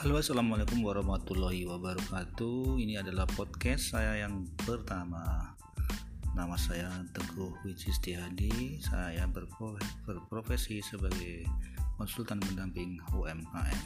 Halo assalamualaikum warahmatullahi wabarakatuh. Ini adalah podcast saya yang pertama. Nama saya Teguh Wijistihadi Saya berprofesi sebagai konsultan pendamping UMKM